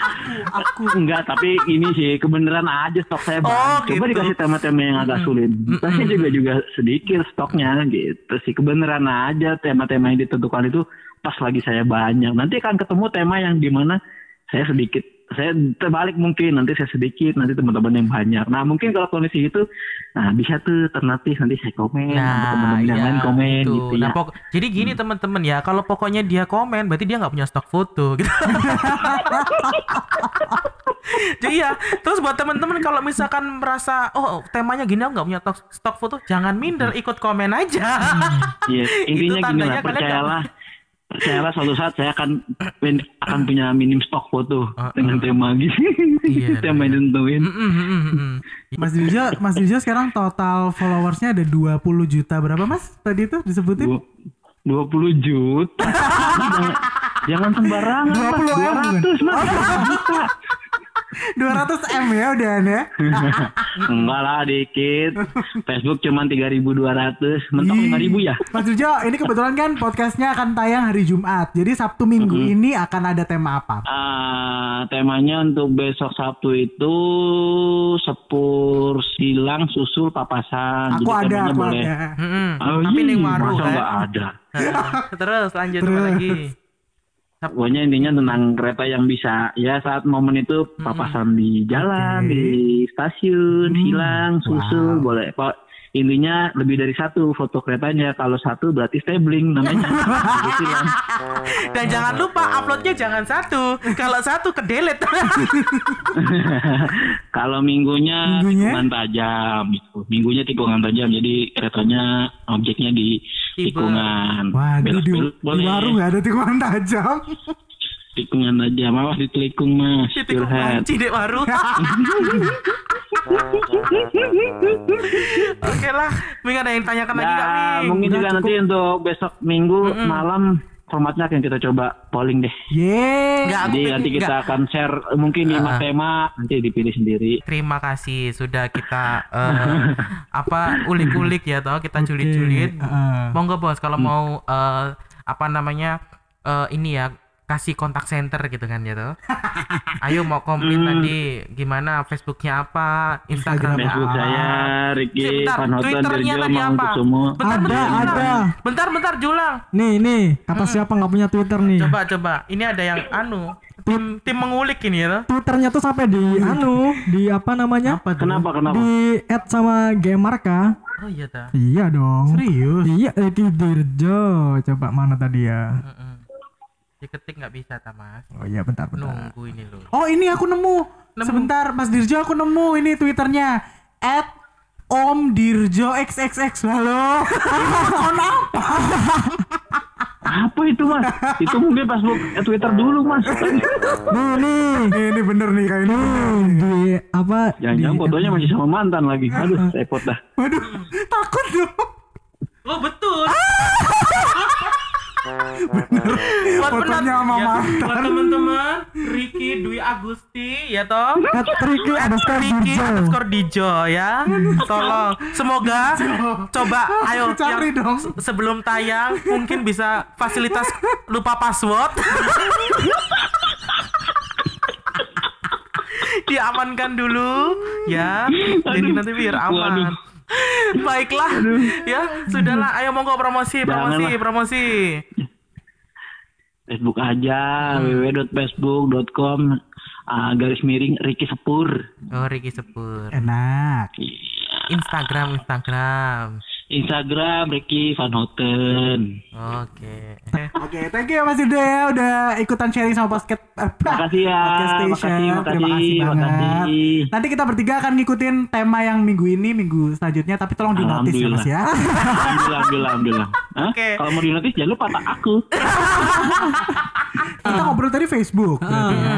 D: aku enggak tapi ini sih kebenaran aja stok saya bang.
C: Oh,
D: coba
C: gitu.
D: dikasih tema-tema yang agak sulit. Pasti juga juga sedikit stoknya gitu sih. Kebenaran aja tema-tema yang ditentukan itu pas lagi saya banyak. Nanti akan ketemu tema yang di mana saya sedikit saya terbalik mungkin nanti saya sedikit nanti teman-teman yang banyak. Nah mungkin kalau kondisi itu nah bisa tuh alternatif nanti saya komen nanti teman-teman yang lain komen
C: itu.
D: gitu
C: Nah,
D: ya
C: jadi gini teman-teman ya, kalau pokoknya dia komen, berarti dia nggak punya stok foto gitu. jadi ya, terus buat teman-teman kalau misalkan merasa oh temanya gini aku nggak punya stok, stok foto, jangan minder, ikut komen aja.
D: Iya, intinya gini
C: tandanya
D: lah,
C: kalian
D: percayalah. Percayalah suatu saat saya akan akan punya minim stok foto
C: Uh,
D: dengan tema gitu.
C: Iya,
D: tema
C: iya.
D: yang ditentuin.
C: Mm, mm, mm, mm, mm.
A: Mas Dirjo, Mas Dirjo sekarang total followersnya ada 20 juta berapa Mas? Tadi itu disebutin?
D: Dua- 20 juta. jangan, jangan sembarangan.
A: 20 M,
D: Mas. 200 mas. 2 juta.
A: 200 M ya udah ya.
D: Enggak lah dikit. Facebook cuma 3.200. Mentok
A: Ih.
D: 5.000 ya.
A: Mas Dirjo, ini kebetulan kan podcastnya akan tayang hari Jumat. Jadi Sabtu Minggu ini akan ada tema apa?
D: Ah, temanya untuk besok Sabtu itu sepur silang susul papasan.
A: Aku
D: Jadi
A: ada, aku
D: boleh.
A: ada.
C: Mm, mm.
D: Oh,
C: Tapi ning waru
D: masa
C: kan.
D: nggak ada.
C: Terus lanjut
A: Terus.
C: lagi?
D: Pokoknya intinya tentang kereta yang bisa ya saat momen itu papasan di jalan,
A: Oke.
D: di stasiun,
A: Hmm,
D: hilang, susul,
A: wow.
D: boleh. Pak intinya lebih dari satu foto keretanya. Kalau satu berarti stabling namanya. Gitu lah.
C: Dan jangan lupa uploadnya jangan satu. Kalau satu ke delete.
D: Kalau minggunya,
A: Minggunya?
D: tikungan tajam gitu. Minggunya tikungan tajam. Jadi keretanya objeknya di tikungan.
A: Wah, di, di, di warung ada tikungan tajam.
D: Tikungan tajam. Awas ditelikung mas. Curhat.
C: kunci dek baru. Oke lah, Ming ada yang tanyakan lagi nggak
D: Nah,
C: Ming?
D: mungkin
A: Udah
D: juga
A: cukup.
D: nanti untuk besok minggu malam formatnya akan kita coba polling deh.
C: Nggak, aku
D: Jadi nanti kita
C: nggak.
D: akan share mungkin lima
C: Ah.
D: tema nanti dipilih sendiri.
C: Terima kasih sudah kita eh, apa ulik-ulik ya toh kita culit-culit. Monggo bos kalau
D: Hmm.
C: mau eh, apa namanya eh, ini ya kasih kontak center gitu kan ya toh. Ayo mau komplain
D: Hmm.
C: tadi gimana Facebooknya apa, Instagramnya
D: Facebook
C: apa.
D: saya Ricky
C: bentar, Twitternya
D: Dirjo
C: tadi apa? Bentar,
B: Ada,
C: bentar, bentar.
B: ada.
C: Bentar, bentar, Julang.
B: Nih, nih, kata siapa nggak punya Twitter nih?
C: Coba, coba. Ini ada yang anu, tim tim mengulik ini ya toh.
B: Twitternya tuh sampai di anu, di apa namanya?
A: Apa tuh?
D: Kenapa kenapa?
B: Di add sama Gemarka.
C: Oh iya ta.
B: Iya dong.
A: Serius?
B: Iya, eh, di Dirjo. Coba mana tadi ya?
C: Heeh. Diketik nggak bisa ta Mas.
B: Oh iya, bentar, bentar.
C: Nunggu ini loh.
A: Oh ini aku nemu.
C: Nemu.
A: Sebentar Mas Dirjo aku nemu ini twitternya. At Om Dirjo XXX Halo. Akun apa?
D: Apa itu mas? itu mungkin Facebook eh, Twitter dulu mas.
B: Nih, nih.
A: Nih, ini bener nih kayak ini.
B: Di apa?
D: Jangan-jangan
B: di-
D: fotonya masih sama mantan lagi. Aduh, repot dah.
A: Waduh, takut dong.
C: Oh betul. Buat
A: Fotonya sama
C: ya,
A: mantan.
C: buat teman-teman Ricky Dwi Agusti ya toh?
B: At Ricky underscore
C: Ricky underscore Dijo ya. Tolong. Semoga coba ayo
A: Cari
C: yang
A: dong.
C: se- sebelum tayang mungkin bisa fasilitas lupa password. Diamankan dulu ya. Jadi nanti biar aman.
D: Waduh.
C: baiklah ya sudahlah ayo monggo promosi promosi
D: Janganlah.
C: promosi
D: Facebook aja
C: Hmm.
D: www.facebook.com ah, garis miring Ricky Sepur.
C: oh Ricky Sepur
A: Enak.
C: Instagram Instagram
E: Instagram Ricky Van Houten.
C: Oke.
A: Oke, thank you ya Mas Yuda ya udah ikutan sharing sama podcast eh,
E: Makasih ya,
A: podcast station.
E: makasih,
A: Terima kasih
E: makasih,
A: banget.
E: makasih.
A: Nanti kita bertiga akan ngikutin tema yang minggu ini, minggu selanjutnya, tapi tolong di notice ya Mas ya.
E: Alhamdulillah, alhamdulillah, alhamdulillah.
C: Oke.
E: Kalau mau di notice jangan lupa tak aku.
A: kita ngobrol tadi Facebook berarti ya.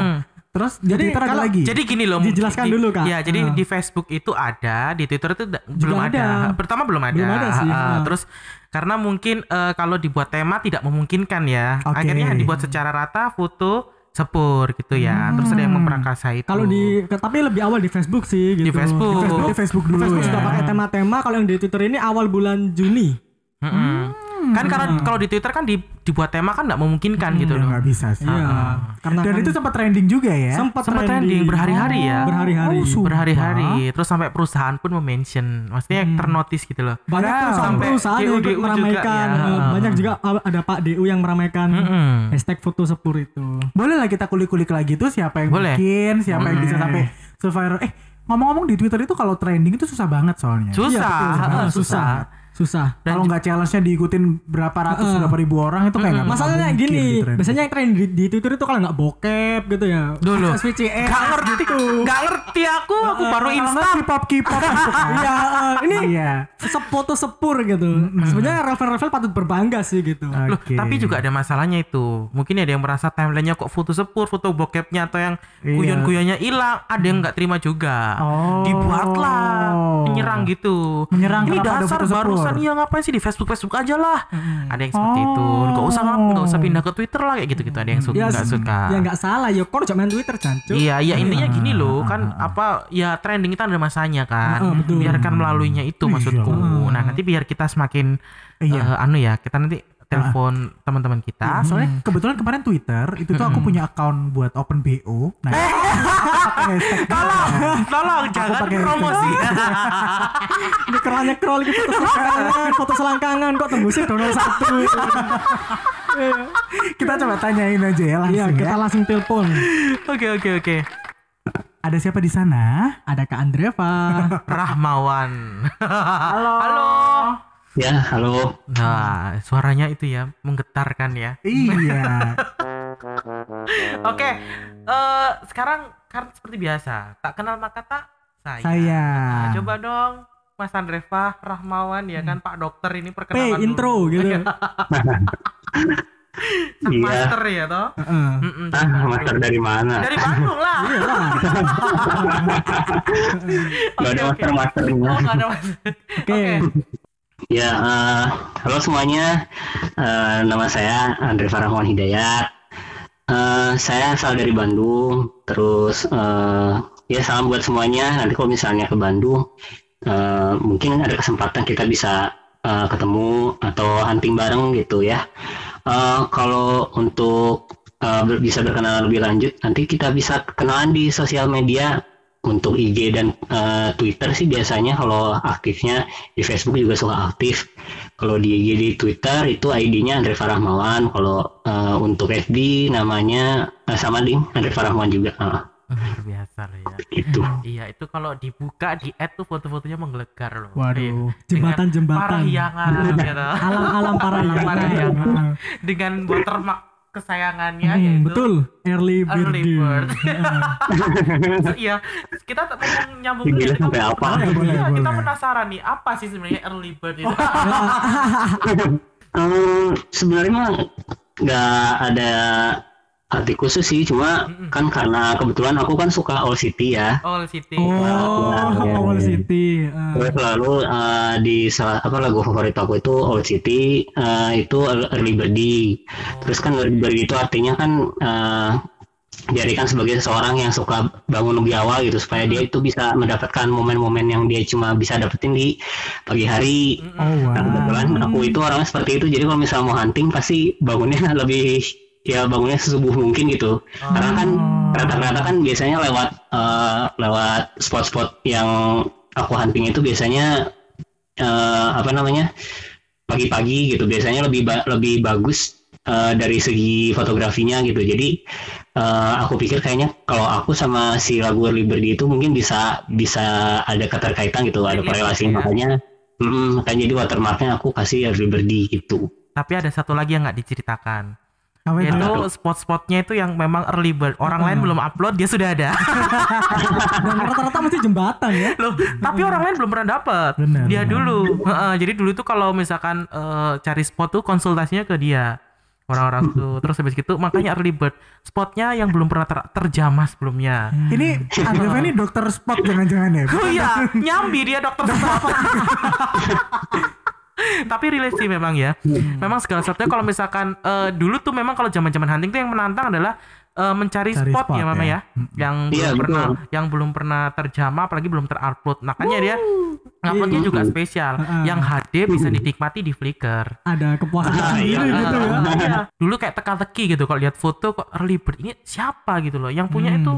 C: Hmm.
A: Terus
B: Jadi
A: Twitter ada
B: kalau-
A: lagi.
C: Jadi gini loh.
B: Dijelaskan
C: di-
B: dulu, Kak.
C: Ya, jadi
B: Ah.
C: di Facebook itu ada, di Twitter itu da- belum ada.
B: ada.
C: Pertama belum ada.
B: Belum ada sih,
C: ah. Terus karena mungkin eh, kalau dibuat tema tidak memungkinkan ya.
A: Oke.
C: Akhirnya dibuat secara rata foto sepur gitu ya. Terus ada yang memperkasa itu.
B: Kalau di tapi lebih awal di Facebook sih gitu.
C: Di Facebook.
A: Di Facebook dulu
B: Facebook
A: ya.
B: sudah pakai tema-tema kalau yang di Twitter ini awal bulan Juni.
C: Mm-mm. Kan karena kalau di Twitter kan di- dibuat tema kan nggak memungkinkan gitu
A: Ya
C: loh.
A: nggak bisa sih.
B: Iya. Karena
A: Dan
B: kan
A: itu sempat trending juga ya.
B: sempat
C: Sempat trending berhari-hari ya.
B: Berhari-hari.
A: Oh.
C: Berhari-hari. Terus sampai perusahaan pun memention. Maksudnya ternotis gitu loh.
B: banyak perusahaan-perusahaan
C: sampai
B: yang ikut
C: DU juga
B: meramaikan.
C: ya.
B: Eh, Banyak juga ada Pak DU yang meramaikan
C: Mm-mm.
B: hashtag foto sepur itu.
A: Boleh lah kita kulik-kulik lagi tuh siapa yang
C: Boleh.
A: bikin, siapa yang bisa sampai survivor. Eh, ngomong-ngomong di Twitter itu kalau trending itu susah banget soalnya.
C: Susah,
B: Iya, betul.
C: heeh,
B: Ah,
C: susah.
B: Susah.
A: Kalau nggak challenge-nya diikutin berapa ratus berapa ribu orang itu kayak nggak
B: Masalahnya
A: nggak mungkin
B: gini,
A: di trending.
B: biasanya yang tren di, di Twitter itu kalau nggak bokep gitu ya.
C: Dulu.
B: SVCS.
C: Gak ngerti, gak ngerti aku, aku baru
A: nggak K-pop K-pop gitu kan.
B: Iya, ini
A: Iya.
B: sefoto sepur gitu. Sebenarnya Ravel-Ravel patut berbangga sih gitu.
C: Loh, tapi juga ada masalahnya itu. Mungkin ada yang merasa timelinenya kok foto sepur, foto bokepnya atau yang
A: Iya.
C: guyon-guyonnya hilang, ada yang nggak terima juga.
A: Oh.
C: Dibuatlah menyerang gitu.
A: Menyerang
C: Ini dasar
A: foto
C: barusan iya ngapain sih di Facebook Facebook aja lah. Ada yang seperti itu.
A: Oh.
C: Nggak usah nggak usah pindah ke Twitter lah kayak gitu-gitu. Ada yang suka
B: Ya,
C: nggak suka.
B: Ya nggak salah, ya kok jangan main Twitter, Cancuk.
C: Iya, iya intinya gini loh, kan apa ya trending itu ada masanya kan.
B: Heeh, betul.
C: Biarkan melaluinya itu maksudku. Nah, nanti biar kita semakin
A: Iya.
C: eh, anu ya, kita nanti telepon teman-teman kita.
A: Soalnya kebetulan kemarin Twitter itu tuh aku punya account buat open BO. Nah, hashtag
C: Tolong, tolong jangan
A: pakai
C: promosi.
B: Ini kerannya scroll gitu foto selangkangan, foto selangkangan kok tembusnya donor satu.
A: kita coba tanyain aja ya langsung
B: Iya,
A: ya.
B: kita langsung telepon.
C: Oke, oke, oke.
A: Ada siapa di sana?
B: Ada Kak Andreva.
C: Rahmawan.
A: Halo.
C: Halo.
E: Ya, halo.
C: Nah, suaranya itu ya menggetarkan ya.
A: Iya.
C: Oke, eh sekarang kan seperti biasa, tak kenal maka tak saya.
A: Saya.
C: Nah, coba dong, Mas Andreva Rahmawan ya kan Pak Dokter ini
B: P
C: perkenalan
B: intro
C: dulu.
B: gitu.
C: Sang
E: Iya.
C: master ya toh.
B: Heeh.
C: Mm-mm,
E: Ah, master dari mana?
C: dari Bandung lah.
B: Iya lah.
E: Gak ada.
C: Oh, ada mas.
B: Oke.
E: Ya, eh, halo semuanya. Eh, nama saya Andre Farahwan Hidayat. Eh, saya asal dari Bandung. Terus eh, ya salam buat semuanya. Nanti kalau misalnya ke Bandung, eh, mungkin ada kesempatan kita bisa eh, ketemu atau hunting bareng gitu ya. Eh, kalau untuk ber- bisa berkenalan lebih lanjut, nanti kita bisa kenalan di sosial media untuk IG dan eh, Twitter sih biasanya kalau aktifnya di Facebook juga suka aktif. Kalau di IG di Twitter itu ID-nya Andre Farahmawan. Kalau eh, untuk FB namanya eh, sama ding Andre Farahmawan juga. Ah,
C: Luar biasa ya.
E: itu.
C: Iya itu kalau dibuka di add tuh foto-fotonya menggelegar loh.
B: Waduh,
C: Iya.
B: jembatan-jembatan.
C: Parahyangan.
B: Alam-alam para
C: Alam parahyangan.
B: yang.
C: Dengan watermark kesayangannya
B: Hmm,
C: yaitu
B: betul. Early
C: Early
B: bird.
C: bird. Iya, kita tak ngomong nyambung dulu, kita-
E: sampai apa?
C: Iya,
A: Boleh,
C: kita
A: boleh.
C: penasaran nih apa sih sebenarnya early bird itu?
E: Eh, sebenarnya nggak ada arti khusus sih, cuma
C: Mm-mm.
E: kan karena kebetulan aku kan suka All City ya.
C: All City.
B: Oh,
E: Iya,
B: Owl
E: iya.
B: City. Eh.
E: Terus lalu eh, di salah apa lagu favorit aku itu Old City eh, itu Early Birdie. Terus kan Early Birdie itu artinya kan eh, dijadikan sebagai seseorang yang suka bangun lebih awal gitu supaya dia itu bisa mendapatkan momen-momen yang dia cuma bisa dapetin di pagi hari.
A: Oh,
E: Nah, kebetulan
A: wow.
E: aku itu orangnya seperti itu. Jadi kalau misalnya mau hunting pasti bangunnya lebih ya bangunnya sesubuh mungkin gitu. Karena kan rata-rata kan biasanya lewat eh, lewat spot-spot yang aku hunting itu biasanya eh, apa namanya pagi-pagi gitu. Biasanya lebih ba- lebih bagus eh, dari segi fotografinya gitu. Jadi eh, aku pikir kayaknya kalau aku sama si lagu Bird itu mungkin bisa bisa ada keterkaitan gitu, ada
C: Relate
E: korelasi
C: ya.
E: makanya Mm, makanya jadi watermarknya aku kasih birdie gitu.
C: Tapi ada satu lagi yang nggak diceritakan.
A: Apa itu?
C: Yaitu spot-spotnya itu yang memang early bird. Orang lain belum upload, dia sudah ada.
B: Dan rata-rata mesti jembatan ya.
C: Loh, tapi orang lain belum pernah dapat.
A: Benar,
C: Dia
A: benar.
C: dulu. Heeh, jadi dulu tuh kalau misalkan eh, cari spot tuh konsultasinya ke dia. Orang-orang tuh terus habis gitu makanya early bird spotnya yang belum pernah ter- terjamah sebelumnya.
A: Ini Andreva ini dokter spot jangan-jangan ya?
C: Oh iya, nyambi dia dokter spot. Tapi relate sih memang ya. Memang segala sesuatunya kalau misalkan eh, dulu tuh memang kalau zaman-zaman hunting tuh yang menantang adalah eh, mencari
A: Cari
C: spot,
A: spot
C: ya Mama
A: ya.
C: ya. Yang
E: Iya,
C: belum pernah
E: betul.
C: yang belum pernah terjamah apalagi belum terupload. Makanya dia uploadnya juga spesial. Yang HD bisa dinikmati di Flickr.
B: Ada kepuasan
E: Ah,
B: sendiri
E: iya.
B: gitu ya.
C: Ah, iya. Dulu kayak teka-teki gitu kalau lihat foto kok early bird ini siapa gitu loh. Yang punya itu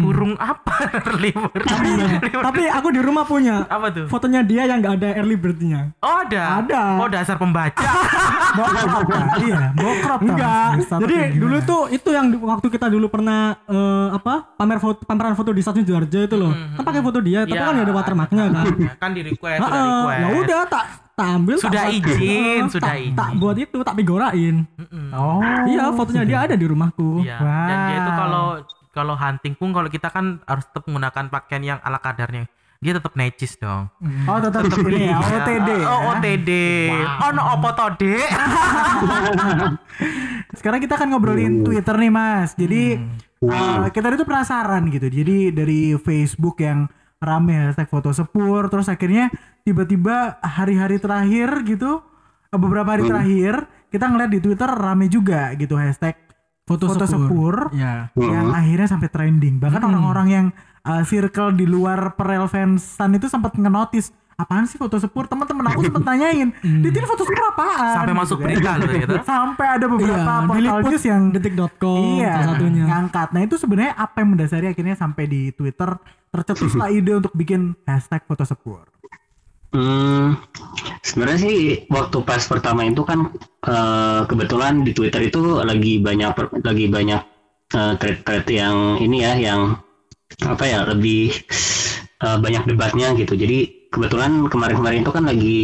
C: burung apa early bird. Early bird.
B: Tapi aku di rumah punya
C: apa tuh?
B: fotonya dia yang nggak ada early bird-nya.
C: Oh ada.
B: Ada.
C: Oh dasar pembaca.
A: Bokrop. Iya, bokrop.
B: Enggak. Jadi dulu tuh itu yang di- waktu kita dulu pernah eh, apa pamer foto pameran foto di stasiun Sidoarjo itu loh. Kan pakai foto dia, tapi
C: Iya.
B: kan nggak ada watermarknya kan.
C: kan di request, sudah request.
B: ya udah tak tak ambil tak
C: Sudah
B: buat-
C: izin,
B: Heeh,
C: sudah
B: tak,
C: izin.
B: tak buat itu tak pigorain
C: Mm-mm.
A: Oh.
B: iya fotonya dia ada di rumahku
C: Iya. Dan dia itu
A: Wow.
C: kalau kalau hunting pun kalau kita kan harus tetap menggunakan pakaian yang ala kadarnya. Dia tetap necis dong.
A: Oh, tetap ini ya, OTD. ya.
C: Oh, OTD. Oh, no opo to, Dek?
A: Sekarang kita akan ngobrolin Twitter nih, Mas. Jadi eh, kita itu penasaran gitu. Jadi dari Facebook yang rame hashtag foto sepur, terus akhirnya tiba-tiba hari-hari terakhir gitu, eh, beberapa hari terakhir kita ngeliat di Twitter rame juga gitu hashtag foto, sepur,
B: ya
A: yang akhirnya sampai trending. Bahkan orang-orang yang uh, circle di luar perel fansan itu sempat ngenotis apaan sih foto sepur? Teman-teman aku sempat nanyain di ini foto sepur apaan?
C: Sampai masuk
A: kan.
C: berita loh gitu.
A: sampai ada beberapa
B: Iya,
A: portal news yang
B: detik.com
A: iya
B: salah satunya.
A: ngangkat. Nah itu sebenarnya apa yang mendasari akhirnya sampai di Twitter tercetuslah ide untuk bikin hashtag foto sepur?
E: Hmm, sebenarnya sih waktu pas pertama itu kan eh, kebetulan di Twitter itu lagi banyak lagi banyak eh, thread-thread yang ini ya yang apa ya lebih eh, banyak debatnya gitu. Jadi kebetulan kemarin-kemarin itu kan lagi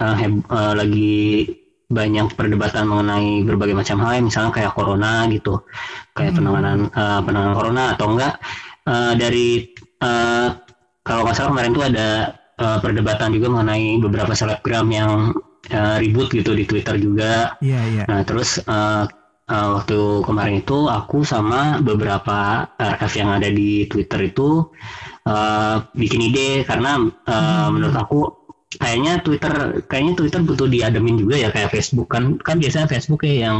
E: eh, heb- eh, lagi banyak perdebatan mengenai berbagai macam hal ya, misalnya kayak corona gitu, kayak penanganan eh, penanganan corona atau enggak. Eh, dari eh, kalau nggak salah kemarin tuh ada eh, perdebatan juga mengenai beberapa selebgram yang eh, ribut gitu di Twitter juga.
A: iya iya.
E: Nah terus eh, eh, waktu kemarin itu aku sama beberapa RF yang ada di Twitter itu eh, bikin ide karena eh, menurut aku kayaknya Twitter kayaknya Twitter butuh diademin juga ya kayak Facebook kan kan biasanya Facebook kayak yang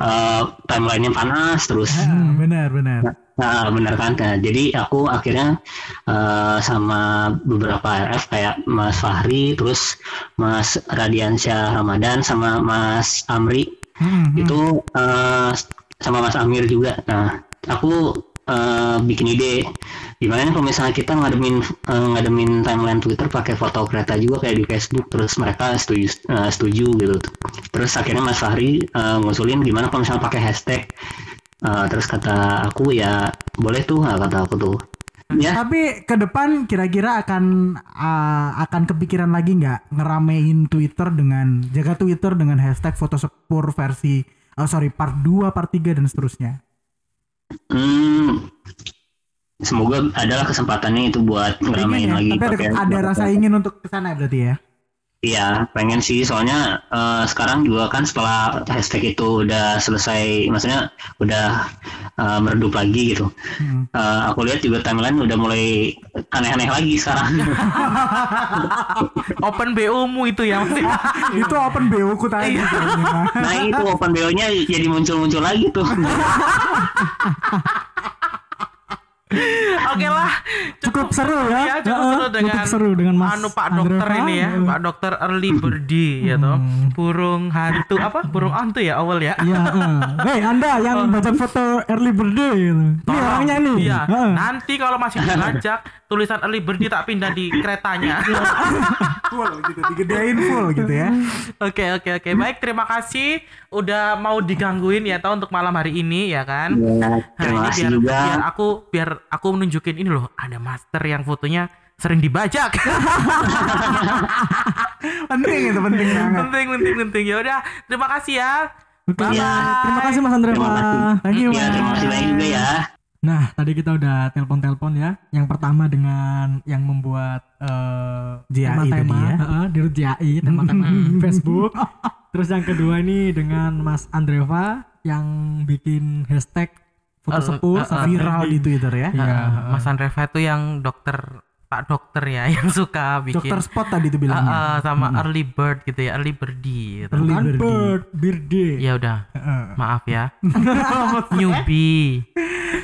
E: eh, timelinenya panas terus.
A: Ah, benar benar
E: Nah, benar kan? Nah, jadi aku akhirnya eh, sama beberapa RF kayak Mas Fahri, terus Mas Radiansyah Ramadan, sama Mas Amri,
A: Hmm,
E: itu eh, sama Mas Amir juga. Nah, aku eh, bikin ide gimana kalau misalnya kita ngademin eh, ngademin timeline Twitter pakai foto kereta juga kayak di Facebook, terus mereka setuju eh, setuju gitu. Terus akhirnya Mas Fahri eh, ngusulin gimana kalau misalnya pakai hashtag Uh, terus kata aku ya boleh tuh nah, kata aku tuh ya
A: Tapi ke depan kira-kira akan uh, akan kepikiran lagi nggak ngeramein Twitter dengan jaga Twitter dengan hashtag foto sepur versi oh sorry part 2, part 3 dan seterusnya.
E: hmm, semoga adalah kesempatannya itu buat ngeramein
A: ya,
E: lagi
A: tapi ada, ada rasa ingin untuk ke sana berarti ya.
E: Iya pengen sih soalnya uh, sekarang juga kan setelah hashtag itu udah selesai maksudnya udah uh, meredup lagi gitu
A: Hmm.
E: Uh, aku lihat juga timeline udah mulai aneh-aneh lagi sekarang
C: Open BO mu itu ya.
A: Itu open BO ku tadi. kayaknya.
E: nah itu open BO nya jadi muncul-muncul lagi tuh
C: Oke lah,
B: cukup seru ya,
C: ya cukup seru dengan
B: cukup seru dengan Mas
C: anu Pak Dokter
B: Andreva.
C: ini ya, Pak Dokter Early Birdie ya toh. Burung hantu apa? Burung hantu ya awal ya.
B: Iya, heeh. Hei, Anda yang baca foto early birthday gitu. Ini orangnya nih.
C: Iya.
B: Heeh.
C: Nanti kalau masih dilacak tulisan early birdie tak pindah di keretanya.
A: full gitu, digedein full gitu ya.
C: Oke oke oke. Baik terima kasih udah mau digangguin ya toh untuk malam hari ini ya kan.
E: Ya, terima
C: ini
E: kasih
C: biar
E: juga
C: biar aku biar aku menunjukin ini loh ada master yang fotonya sering dibajak.
A: penting itu penting banget.
C: penting penting penting. Ya udah, terima kasih ya.
B: Oke.
C: Bye.
E: Ya.
B: Terima kasih Mas Andreva.
E: Terima kasih.
A: Thank you,
E: Ya, terima kasih
A: Mas.
E: banyak juga ya.
B: Nah, tadi kita udah telepon-telepon ya. Yang pertama dengan yang membuat eh,
A: JAI
B: tema-tema,
A: ya.
B: heeh, Dirut JAI, tema-tema Facebook. Terus yang kedua ini dengan Mas Andreva yang bikin hashtag foto
C: Eh,
B: sepuh
C: eh,
B: sama
A: Viral di. Twitter ya.
B: Iya.
C: Uh, Mas Andreva itu yang dokter Pak dokter ya yang suka bikin
A: Dokter Spot tadi itu
C: Uh,
A: bilangnya.
C: uh, sama early bird gitu ya, early birdie gitu.
A: Early
B: Bukan
A: birdie.
B: bird, birthday.
C: Ya udah,
B: Heeh.
C: maaf ya. Newbie.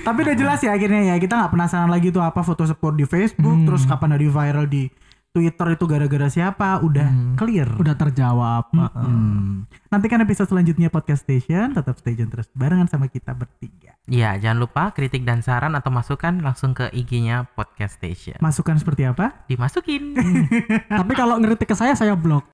A: Tapi udah jelas ya akhirnya ya kita nggak penasaran lagi tuh apa foto support di Facebook, terus kapan dari viral di Twitter itu gara-gara siapa, udah clear.
B: Udah terjawab. Heeh.
A: Hmm. Nantikan episode selanjutnya podcast station, tetap stay tune terus barengan sama kita bertiga.
C: Ya, jangan lupa kritik dan saran atau masukan langsung ke IG-nya Podcast Station.
A: Masukan seperti apa?
C: Dimasukin.
B: Tapi kalau ngeritik ke saya, saya blok.